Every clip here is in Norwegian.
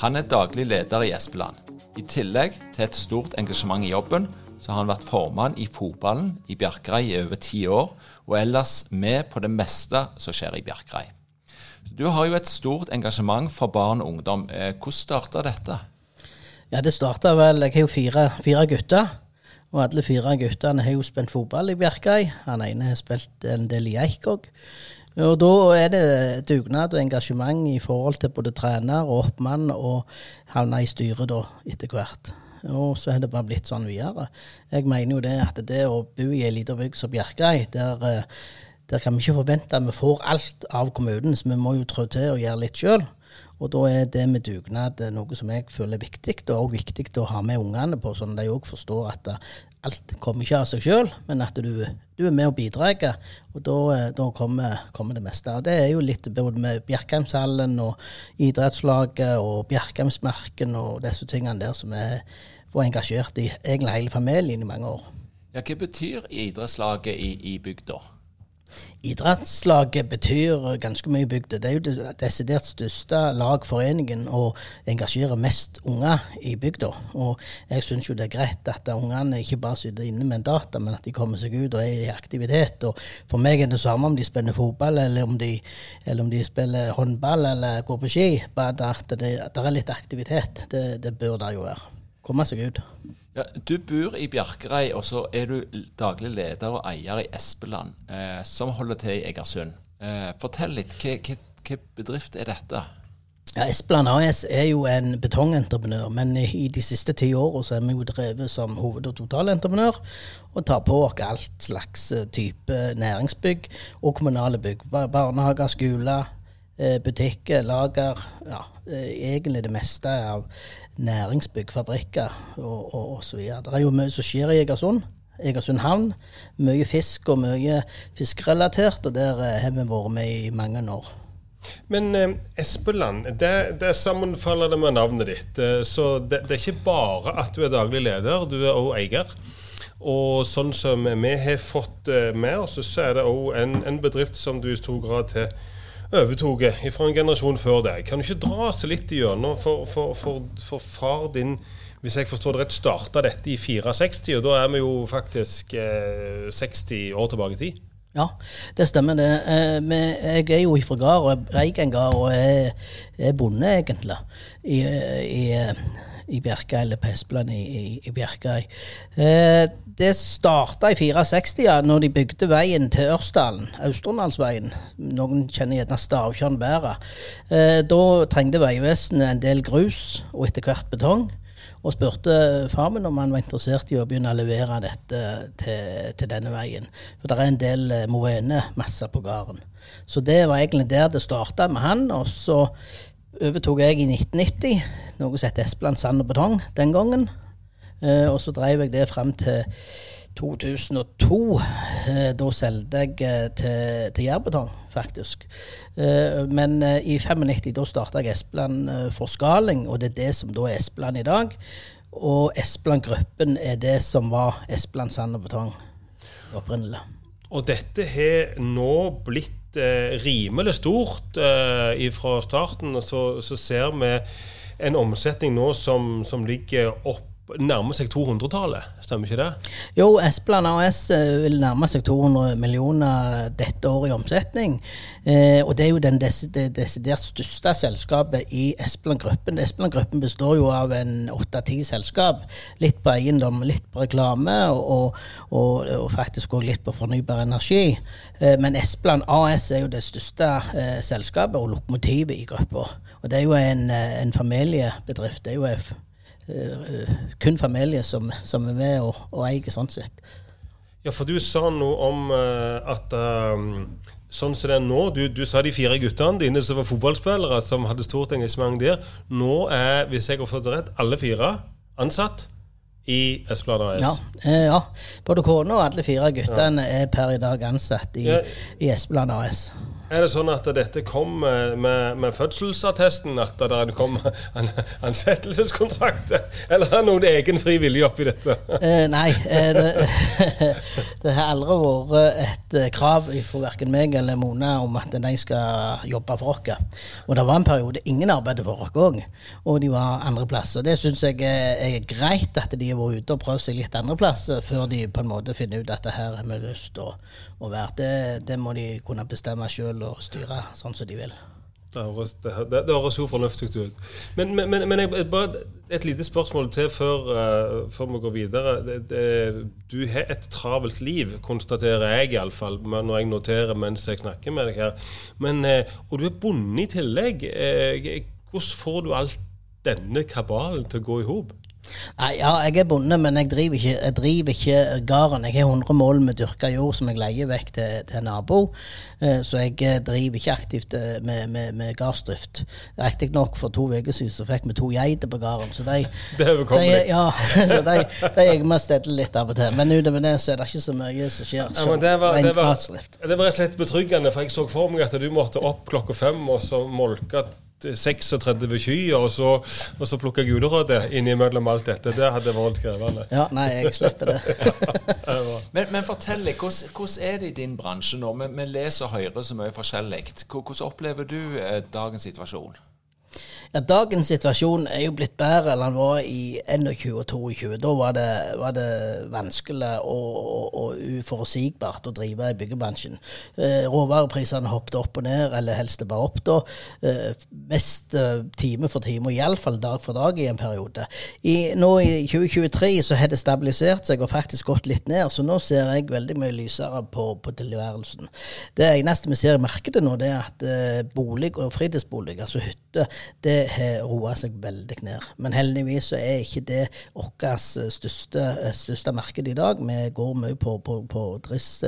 Han er daglig leder i Espeland. I tillegg til et stort engasjement i jobben, så har han vært formann i fotballen i Bjerkreim i over ti år, og ellers med på det meste som skjer i Bjerkreim. Du har jo et stort engasjement for barn og ungdom. Eh, hvordan starta dette? Ja, det starta vel Jeg har jo fire, fire, gutter. Og alle fire guttene har jo spilt fotball i Bjerkreim. Han ene har spilt en del i Eik òg. Og da er det dugnad og engasjement i forhold til både trener og oppmann, og havne i styret da etter hvert. Og så er det bare blitt sånn videre. Jeg mener jo det at det å bo i ei lita bygd som Bjerkreim, der, eh, der, kan vi ikke forvente at vi får alt av kommunen, så vi må jo trå til og gjøre litt sjøl. Og da er det med dugnad noe som jeg føler er viktig, og viktig å ha med ungene på, sånn at de òg forstår at alt kommer ikke av seg sjøl, men at du, du, er med og bidrar. Og da, da kommer, kommer, det meste. Og det er jo litt både med Bjerkheimshallen og idrettslaget og Bjerkheimsmerken og disse tingene der som er vært engasjert i egentlig hele familien i mange år. Ja, Hva betyr idrettslaget i, i bygda? Idrettslaget betyr ganske mye i bygda. Det er jo det desidert største lagforeningen og engasjerer mest unger i bygda. Og jeg syns jo det er greit at ungene ikke bare sitter inne med en data, men at de kommer seg ut og er i aktivitet. Og for meg er det samme om de spiller fotball, eller om de, eller om de spiller håndball eller går på ski. Bare at det, det er litt aktivitet. Det, det bør det jo være. Komme seg ut. Ja, du bor i Bjerkreim, og så er du daglig leder og eier i Espeland, eh, som holder til i Egersund. Eh, fortell litt, hvilken bedrift er dette? Ja, Espeland AS er jo en betongentreprenør, men i de siste ti årene er vi jo drevet som hoved- og totalentreprenør, og tar på oss alt slags eh, type næringsbygg og kommunale bygg. Barnehager, skoler, butikker, lager. Ja, eh, egentlig det meste av næringsbygg, fabrikker og, og, så videre. Det er jo mye som skjer i Egersund. Egersund havn. Mye fisk og mye fiskerelatert, og der eh, har vi vært med i mange år. Men eh, Espeland, det, det sammenfaller det med navnet ditt. Eh, så det, det, er ikke bare at du er daglig leder, du er òg eier. Og sånn som vi har fått eh, med oss, så er det òg en, en bedrift som du i stor grad til overtok fra en generasjon før deg. Kan du ikke dra oss litt gjennom, For, for, for, for, far din, hvis jeg forstår det rett, starta dette i 64, og da er vi jo faktisk eh, 60 år tilbake i tid. Ja, det stemmer det. Eh, jeg er jo ifra gard, og jeg eier en gard og er, er bonde, egentlig, i, i, i Bjerkøy, eller på Espeland i, i, i Bjerkøy. Eh, det starta i 64, når de bygde veien til Ørsdalen, Austrondalsveien. Noen kjenner gjerne Stavtjørn bedre. Eh, da trengte Vegvesenet en del grus og etter hvert betong. Og spurte far min om han var interessert i å begynne å levere dette til, til denne veien. For det er en del eh, moene-masser på gården. Så det var egentlig der det starta med han. Og så overtok jeg i 1990 noe som het Espeland sand og betong den gangen. Eh, og så drev jeg det frem til 2002. Eh, da solgte jeg eh, til, til Jærbetong, faktisk. Men i 95 da starta jeg Espeland Forskaling, og det er det som da er Espeland i dag. Og Espeland Gruppen er det som var Espeland Sand og Betong opprinnelig. Og dette har nå blitt eh, rimelig stort eh, fra starten. Så, så ser vi en omsetning nå som, som ligger opp nærmer seg 200-tallet, stemmer ikke det? Jo, Espeland AS eh, vil nærme seg 200 millioner dette året i omsetning. Eh, og det er jo den des det desidert største selskapet i Espeland-gruppen. Espeland-gruppen består jo av en åtte-ti selskap. Litt på eiendom, litt på reklame, og, og, og faktisk òg litt på fornybar energi. Eh, men Espeland AS er jo det største eh, selskapet og lokomotivet i gruppa. Og det er jo en, eh, en familiebedrift. Det er jo kun familie som, som, er med og, og, eier sånn sett. Ja, for du sa noe om uh, at um, sånn som det er nå du, du, sa de fire guttene dine som var fotballspillere, som hadde stort engasjement der. Nå er, hvis jeg har fått det rett, alle fire ansatt i Espeland AS. Ja, eh, ja. både kona og alle fire guttene ja. er per i dag ansatt i, ja. i Espeland AS. Er det sånn at dette kom med, med, fødselsattesten, at det kom an, ansettelseskontrakt? Eller er det noen egen fri vilje oppi dette? Eh, nei, eh, det, det, har aldri vært et eh, krav fra verken meg eller Mona om at de skal jobbe for oss. Og det var en periode ingen arbeidet for oss òg, og de var andreplass. Og det syns jeg er, greit at de har vært ute og prøvd seg litt andreplass, før de på en måte finner ut at det her har vi lyst til å, å være. Det, det må de kunne bestemme sjøl og styre sånn som de vil. Det høres, det, det, det høres jo fornuftig ut. Men, men, men jeg, bare et lite spørsmål til før, uh, før vi går videre. du har et travelt liv, konstaterer jeg iallfall når jeg noterer mens jeg snakker med deg her. Men, uh, og du er bonde i tillegg. Uh, hvordan får du alt denne kabalen til å gå i hop? Nei, ja, jeg er bonde, men jeg driver ikke, jeg driver ikke gården. Jeg har 100 mål med dyrka jord som jeg leier vekk til, til nabo. Eh, så jeg eh, driver ikke aktivt eh, med, med, med gardsdrift. Riktignok for to uker siden så fikk vi to geiter på gården, så de Det er overkommelig. Ja, så de, de jeg må stedle litt av og til. Men utover det så er det ikke så mye som skjer. Ja, men det var, det, var, det var rett og slett betryggende, for jeg så for meg at du måtte opp klokka fem og så molke 36 kyr, og så, og så plukke gulrøtter innimellom alt dette. Det hadde vært krevende. Ja, nei, jeg slipper det. men, men, fortell litt, hvordan, hvordan, er det i din bransje nå? Vi, vi leser og hører så mye forskjellig. Hvordan opplever du eh, dagens situasjon? Ja, Dagens situasjon er jo blitt bedre enn den var i 21 og 22. Da var det, var det vanskelig og, og, og, uforutsigbart å drive i byggebransjen. Eh, råvareprisene hoppet opp og ned, eller helst bare opp da. Eh, mest eh, time for time, og iallfall dag for dag i en periode. I, nå i 2023 så har det stabilisert seg og faktisk gått litt ned, så nå ser jeg veldig mye lysere på, på tilværelsen. Det eneste vi ser i markedet nå, det er at eh, bolig og fritidsbolig, altså hytte, det har roa seg veldig ned. Men heldigvis så er ikke det vårt største, største marked i dag. Vi går mye på, på, på drifts,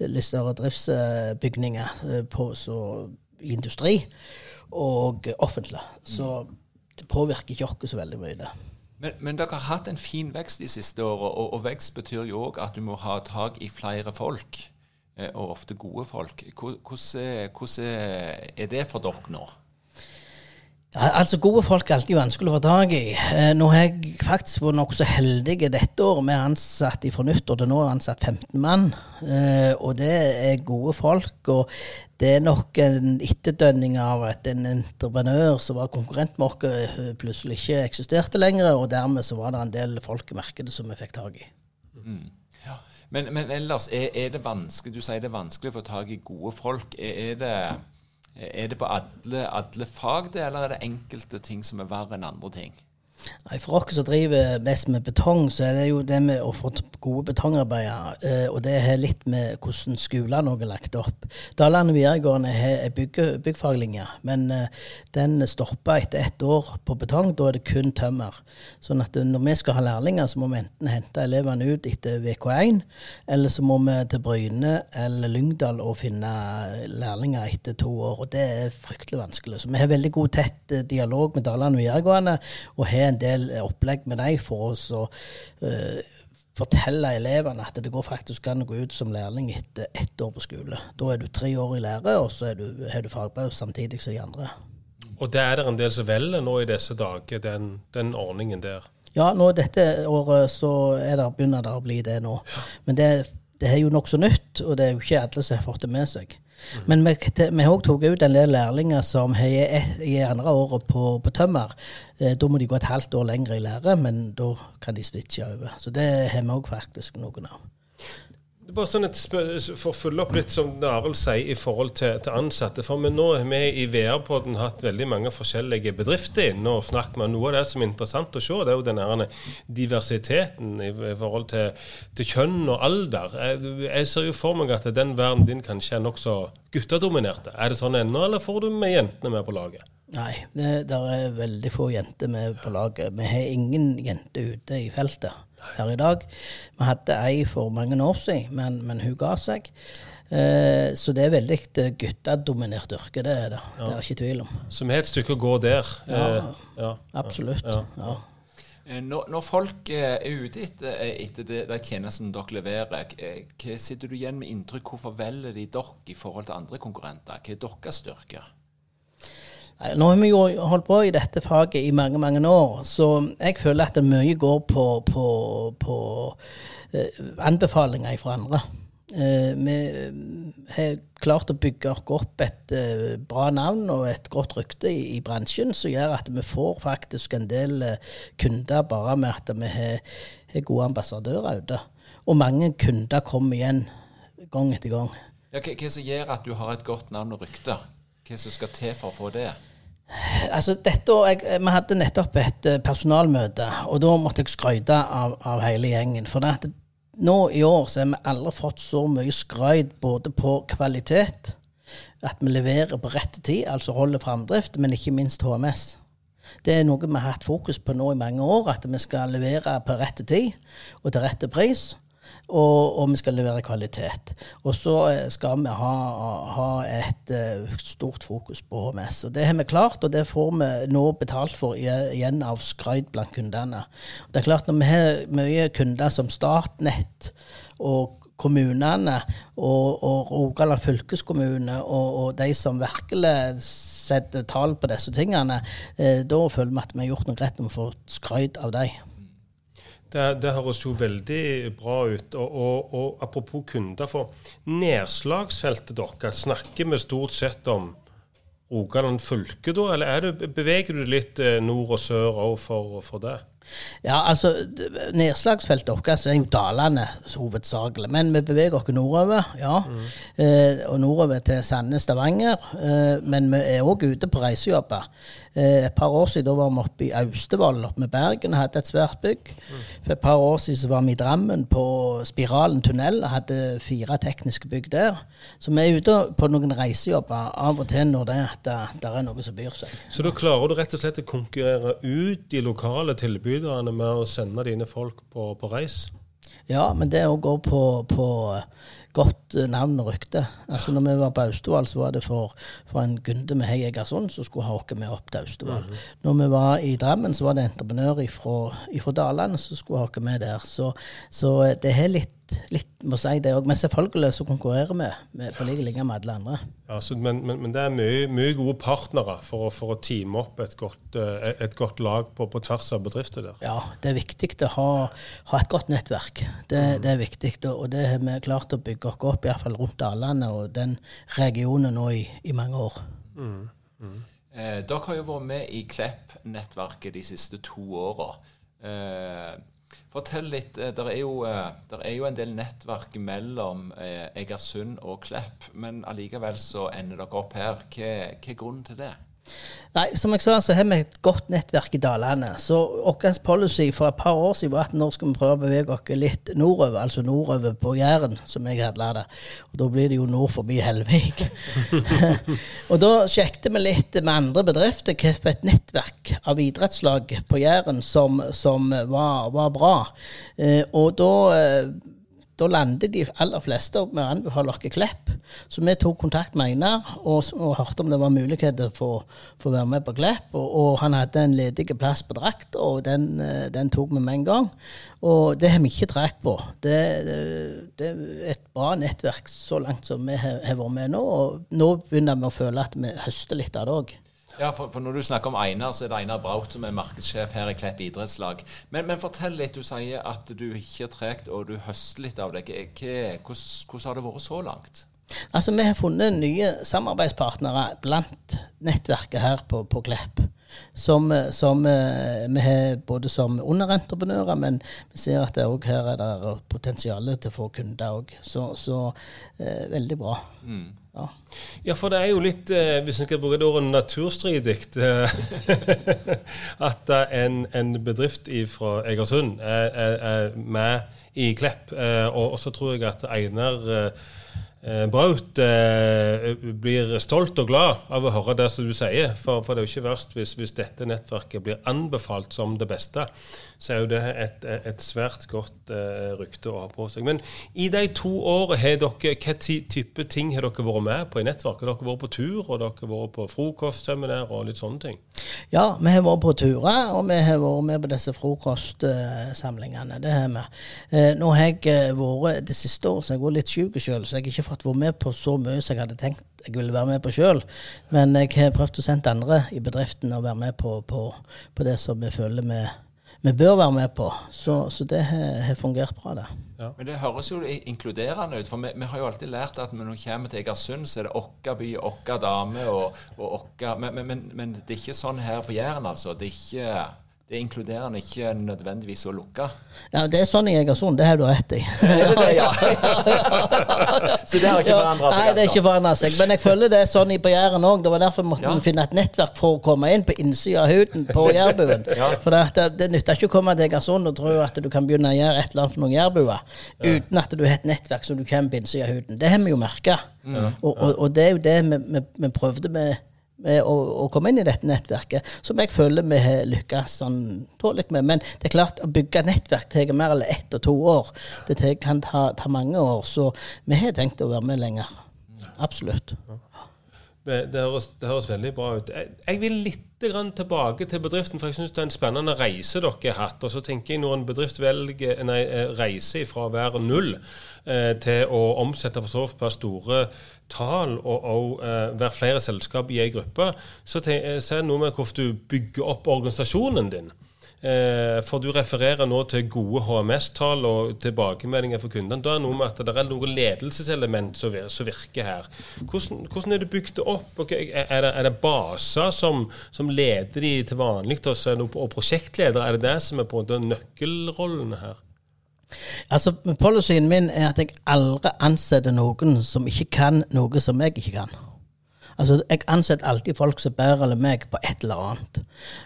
litt større driftsbygninger eh, på, så, industri og offentlig. Så det påvirker ikke oss så veldig mye. det. Men, men, dere har hatt en fin vekst de siste åra, og, og, vekst betyr jo òg at du må ha tak i flere folk, eh, og ofte gode folk. Hvordan, hvordan er det for dere nå? Altså, Gode folk er alltid vanskelig å få tak i. Eh, nå har jeg faktisk vært nokså heldig dette året. Vi er ansatt fra nyttår til nå er ansatt 15 mann. Eh, og det er gode folk. Og det er nok en etterdønning av at en entreprenør som var konkurrent med oss, eh, plutselig ikke eksisterte lenger. Og dermed så var det en del folk i markedet som vi fikk tak i. Mm. Ja. Men, men, ellers, er, er, det vanskelig Du sier det er vanskelig å få tak i gode folk. Er, er det er det på alle, alle fag det, eller er det enkelte ting som er verre enn andre ting? Nei, For oss som driver mest med betong, så er det jo det med å få gode betongarbeidere. Eh, og det har litt med hvordan skolene er lagt opp. Dalane videregående har bygge, byggfaglinje, men eh, den stopper etter ett år på betong. Da er det kun tømmer. Sånn at når vi skal ha lærlinger, så må vi enten hente elevene ut etter VK1, eller så må vi til Bryne eller Lyngdal og finne lærlinger etter to år. Og det er fryktelig vanskelig. Så vi har veldig god, tett eh, dialog med Dalane videregående. og har en del opplegg med dem for oss å uh, fortelle elevene at det går faktisk an å gå ut som lærling etter ett år på skole. Da er du tre år i lære, og så har du, du fagbrev samtidig som de andre. Og det er det en del som velger nå i disse dager, den, den ordningen der? Ja, nå dette året så det, begynner det å bli det nå. Men det, det er jo nokså nytt, og det er jo ikke alle som har fått det med seg. Men vi har òg tatt ut en del lærlinger som har i andre året på, på tømmer. Eh, Da må de gå et halvt år lenger i lære, men da kan de switche over. Så det har vi òg faktisk noen av. Det er bare sånn et For å følge opp litt som Arild sier i forhold til, til ansatte. For vi nå har vi i VR-podden hatt veldig mange forskjellige bedrifter inne og snakket med. Noe av det som er interessant å se, det er jo den diversiteten i, i forhold til, til kjønn og alder. Jeg, jeg ser jo for meg at den verden din kanskje er nokså guttedominert. Er det sånn ennå, eller får du med jentene med på laget? Nei, det der er veldig få jenter med på laget. Vi har ingen jenter ute i feltet her i dag. Vi hadde ei for mange år siden, men, men hun ga seg. Eh, så det er veldig eh, guttedominert yrke, det er det. Det er ikke tvil om. Så vi har et stykke å gå der. Ja. Eh, ja. Absolutt. Ja. Ja. Eh, Når, når folk eh, er ute etter, etter det, de tjenestene dere leverer, eh, hva sitter du igjen med inntrykk? Hvorfor velger de dere i forhold til andre konkurrenter? Hva er deres styrke? Nå har vi jo holdt på i dette faget i mange mange år, så jeg føler at det mye går på, på, på eh, anbefalinger fra andre. Eh, vi har klart å bygge opp et eh, bra navn og et godt rykte i, i bransjen, som gjør at vi får faktisk en del eh, kunder bare med at vi har, har gode ambassadører ute. Og mange kunder kommer igjen gang etter gang. Ja, hva, hva som gjør at du har et godt navn og rykte? Hva som skal til for å få det? Altså, dette, år- jeg, Vi hadde nettopp et eh, personalmøte, og da måtte jeg skryte av, av hele gjengen. For det nå i år så har vi aldri fått så mye skryt både på kvalitet, at vi leverer på rett tid, altså holder framdrift, men ikke minst HMS. Det er noe vi har hatt fokus på nå i mange år, at vi skal levere på rett tid og til rette pris. Og, og vi skal levere kvalitet. Og så eh, skal vi ha, ha et eh, stort fokus på HMS. Og det har vi klart, og det får vi nå betalt for igjen av skryt blant kundene. Det er klart Når vi har mye kunder som Statnett og kommunene og, og Rogaland fylkeskommune og, og de som virkelig setter tall på disse tingene, eh, da føler vi at vi har gjort noe rett når vi får skryt av dem. Det, det høres jo veldig bra ut. Og, og, og apropos kunder, for nedslagsfeltet deres, snakker vi stort sett om Rogaland fylke da, eller er du, beveger du litt eh, nord og sør òg for, for det? Ja, altså, Nedslagsfeltet vårt er jo dalene hovedsakelig, men vi beveger oss nordover. ja. Eh, og nordover til Sandnes, Stavanger. Eh, men vi er òg ute på reisejobber. Eh, et par år siden var vi oppe i Austevoll oppe med Bergen og hadde et svært bygg. For et par år siden så var vi i Drammen på Spiralen tunnel og hadde fire tekniske bygg der. Så vi er ute på noen reisejobber av og til når det, det, det er noe som byr seg. Så da klarer du rett og slett å konkurrere ut de lokale tilbyderne med å sende dine folk på, på reis? Ja, men det å gå på, på godt navn og rykte. Altså Når vi var på Austevoll, så var det for, for en Gunde med Hei Egersund som skulle ha oss med opp til Austevoll. Når vi var i Drammen, så var det entreprenør fra Dalane som skulle ha oss med der. Så, så eh, det er litt, litt må si det òg. Men selvfølgelig så konkurrerer vi med, på like linje med alle andre. Ja, så, men, men, men det er mye, mye gode partnere for, å- for å teame opp et godt, eh, et godt lag på, på tvers av bedrifter der. Ja, det er viktig å ha, ha et godt nettverk. Det, det er viktig, og og det har vi klart å bygge oss opp, iallfall rundt Dalane og den regionen nå i, i mange år. Eh, dere har jo vært med i Klepp-nettverket de siste to åra. Eh, fortell litt. Det er jo, eh, der er jo en del nettverk mellom eh, Egersund og Klepp, men allikevel så ender dere opp her. Hva, hva er grunnen til det? Nei, som jeg sa, så har vi et godt nettverk i Dalane. Så vår policy for et par år siden var at nå skal vi prøve å bevege oss litt nordover, altså nordover på Jæren, som jeg hadde det. Og da blir det jo nord forbi Helvik. og da sjekket vi litt med andre bedrifter hva for et nettverk av idrettslag på Jæren som, som var, var bra. Eh, og da eh, da landet de aller fleste opp med å anbefale oss Klepp. Så vi tok kontakt med Einar og, og hørte om det var muligheter for å være med på Klepp. Og, og han hadde en ledig plass på drakt, og den, eh, den tok vi med en gang. Og det har vi ikke trekk på. Det, det, det er et bra nettverk så langt som vi har vært med nå. Og nå begynner vi å føle at vi høster litt av det òg. Ja, for, for Når du snakker om Einar, så er det Einar Braut som er markedssjef her i Klepp idrettslag. Men, men fortell litt. Du sier at du ikke er tregt, og du høster litt av det. Hvordan, har det vært så langt? Altså, Vi har funnet nye samarbeidspartnere blant nettverket her på, på Klepp. Som, som eh, vi har både som underentreprenører, men vi ser at det også her er det potensial til å få kunder òg. Så, så eh, veldig bra. Mm. Ja. Ja, for det er jo litt, eh, hvis en skal bruke det ordet naturstridig, eh, at eh, en, en bedrift fra Egersund er, er, er med i Klepp. Eh, og, så tror jeg at Einar eh, eh, Braut eh, blir stolt og glad av å høre det som du sier. For, for det er jo ikke verst hvis, hvis dette nettverket blir anbefalt som det beste. Så er jo det et, et svært godt uh, rykte å ha på seg. Men i de to årene, har dere, hva type ting har dere vært med på i nettverket? Har dere vært på tur, og dere har vært på frokostseminar og litt sånne ting? Ja, vi har vært på turer, og vi har vært med på disse frokostsamlingene. Det har vi. Eh, Nå har jeg eh, vært det siste året, så jeg har litt syk sjøl, så jeg har ikke fått vært med på så mye som jeg hadde tenkt jeg ville være med på sjøl. Men jeg har prøvd å sende andre i bedriften og være med på, på, på det som vi føler vi, vi bør være med på. Så, så det har fungert bra, det. Men det høres jo inkluderende ut. For vi, vi har jo alltid lært at når vi kommer til Egersund, så er det okka by, okka dame og, og okka men, men, men, men det er ikke sånn her på Jæren, altså. Det er ikke det er inkluderende, ikke nødvendigvis å lukke. Ja, Det er sånn i Egersund, det har du rett i. Er det det, ja? så det har ikke forandra seg, Nei, det har ikke altså? forandra seg. Men jeg føler det er sånn i på Jæren òg. Det var derfor vi måtte Ja. finne et nettverk for å komme inn på innsida av huden på jærbuen. Ja. For det, det, nytter ikke å komme til Egersund og tro at du kan begynne å gjøre et eller annet for noen jærbuer uten at du har et nettverk som du kommer på innsida av huden. Det har vi jo merka. Og, og, og det er jo det vi, vi, vi prøvde med. Med å, å komme inn i dette nettverket, som jeg føler vi har lykkes sånn tålelig med. Men det er klart, å bygge nettverk tar mer eller ett og to år. Det kan ta, ta mange år. Så vi har tenkt å være med lenger. Absolutt. Det, høres, det høres veldig bra ut. Jeg, jeg vil litt tilbake til bedriften, for jeg syns det er en spennende reise dere har hatt. Og så tenker jeg når en bedrift velger nei, eh, reise fra å være null eh, til å omsette for så vidt store tall og, og eh, være flere selskap i ei gruppe, så, ten, eh, så er det noe med hvordan du bygger opp organisasjonen din. Eh, for du refererer nå til gode HMS-tall og tilbakemeldinger for kundene. Da er det noe med at det er noe ledelseselement som virker her. Hvordan, hvordan er det bygd opp? Er det, er det baser som, som leder de til vanlig, og prosjektledere? Er det det som er på en måte nøkkelrollene her? Altså, Policyen min er at jeg aldri ansetter noen som ikke kan noe som jeg ikke kan. Altså, Jeg ansetter alltid folk som er bedre enn meg på et eller annet.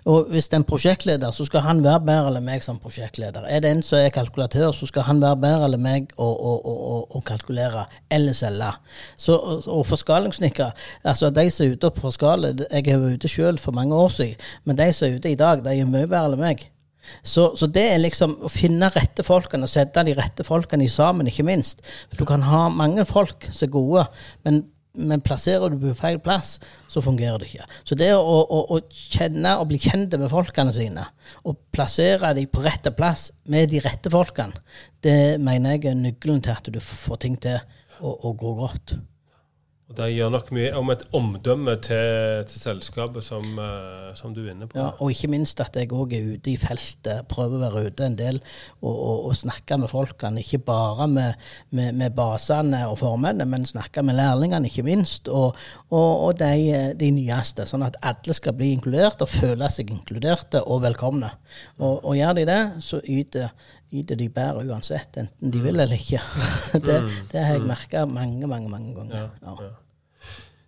Og Hvis det er en prosjektleder, så skal han være bedre enn meg som prosjektleder. Er det en som er kalkulatør, så skal han være bedre enn meg å, å, å, å, kalkulere eller selge. Så, og- forskalingssnekkere, altså de som er ute på skala Jeg er ute sjøl for mange år siden, men de som er ute i dag, de er mye bedre enn meg. Så, så det er liksom å finne rette folkene og sette de rette folkene sammen, ikke minst. For du kan ha mange folk som er gode, men, men plasserer du på feil plass, så fungerer det ikke. Så det å, å, å kjenne og bli kjent med folkene sine, og plassere dem på rette plass med de rette folkene, det mener jeg er nøkkelen til at du får ting til å, å gå godt. Og Det gjør nok mye om et omdømme til, til selskapet som, eh, som du er inne på. Ja, og ikke minst at jeg òg er ute i feltet, prøver å være ute en del og, og, og snakke med folkene. Ikke bare med, med, med basene og formennene, men snakke med lærlingene, ikke minst. Og, og, de, de nyeste, sånn at alle skal bli inkludert og føle seg inkluderte og velkomne. Og gjør de det, så yter, yter de bedre uansett, enten de vil eller ikke. det, det har jeg merka mange, mange, mange ganger. Ja.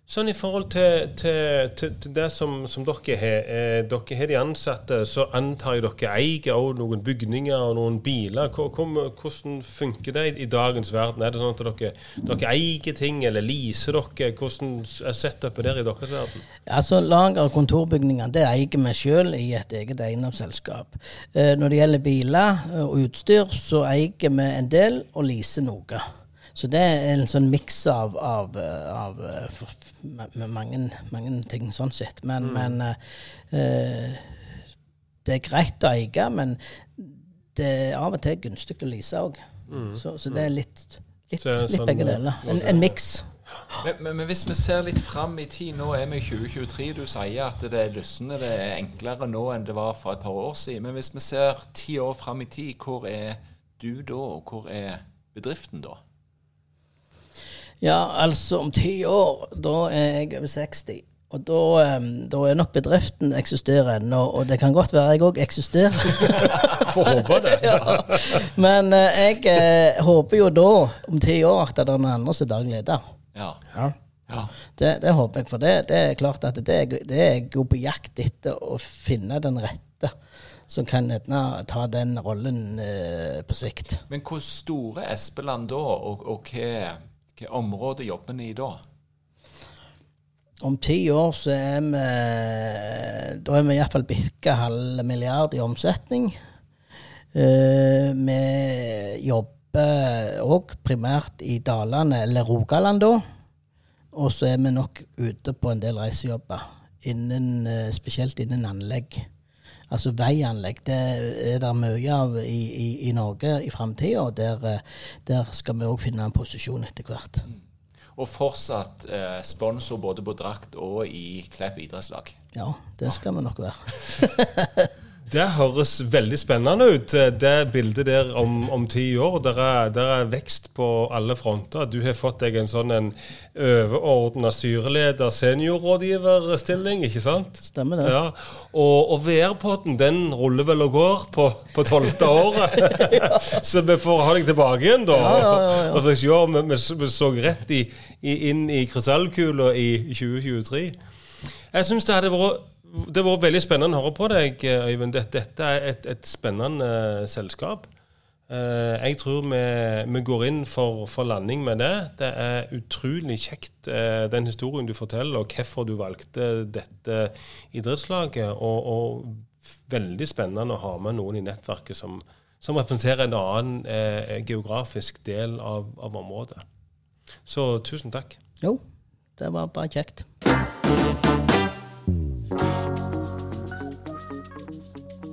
Sånn i forhold til, til, til, til det som, som dere har. Eh, dere har de ansatte, så antar jeg dere eier også noen bygninger og noen biler. Hvor- hvor- Hvordan funker det i, dagens verden? Er det sånn at dere, dere eier ting, eller leaser dere? Hvordan er setupet der i deres verden? Altså Lager- og kontorbygninger det eier vi sjøl i et eget eiendomsselskap. Eh, når det gjelder biler eh, og utstyr, så eier vi en del og leaser noe. Så det er en sånn miks av, av, eh, av eh, for- med, med mange, mange ting sånn sett. Men, men eh, eh, det er greit å eie, men det er av og til gunstig å lease òg. Så, så det er litt, litt, Så er litt sånn, begge deler. En, en miks. Men, men, men hvis vi ser litt fram i tid, nå er vi i 2023. Du sier at det er lysende, det er enklere nå enn det var for et par år siden. Men hvis vi ser ti år fram i tid, hvor er du da, og hvor er bedriften da? Ja, altså om ti år, da er jeg over 60. Og da, da er nok bedriften eksisterer ennå, og det kan godt være jeg òg eksisterer. Får håpe det. ja. Men uh, jeg eh, håper jo da, om ti år, at det er noen andre som er daglig leder. Ja. Ja. ja. Det, det håper jeg, for det, det er klart at det, det er jeg på jakt etter å finne den rette som kan etna, ta den rollen eh, på sikt. Men hvor store er Espeland da, og, og hva, hva område jobber dere i da? Om ti år så er vi Da er vi iallfall bikka halv milliard i omsetning. Eh, vi jobber òg primært i Dalane, eller Rogaland da. Og så er vi nok ute på en del reisejobber, innen, eh, spesielt innen anlegg. Altså veianlegg. Det er det mye av i, i, i Norge i framtida, der, eh, der skal vi òg finne en posisjon etter hvert. Og fortsatt eh, sponsor både på drakt og i Klepp idrettslag. Ja, det skal vi nok være. Det høres veldig spennende ut, eh, det bildet der om, om ti år. Der er, der er vekst på alle fronter. Du har fått deg en sånn en overordna styreleder, seniorrådgiverstilling, ikke sant? Stemmer det. Ja, Og, og VR-podden den ruller vel og går på, på tolvte året. så vi får ha deg tilbake igjen, da. Ja, ja, ja, ja. Og så se om vi, vi så rett i, i, inn i krystallkula i 2023. Jeg syns det hadde vært det var veldig spennende å høre på deg, Øyvind. Dette, dette er et, et spennende eh, selskap. Eh, jeg tror vi, vi går inn for, for landing med det. Det er utrolig kjekt, eh, den historien du forteller, og hvorfor du valgte dette idrettslaget. Og, og veldig spennende å ha med noen i nettverket som, som representerer en annen geografisk del av, av området. Så tusen takk. Jo, det var bare kjekt.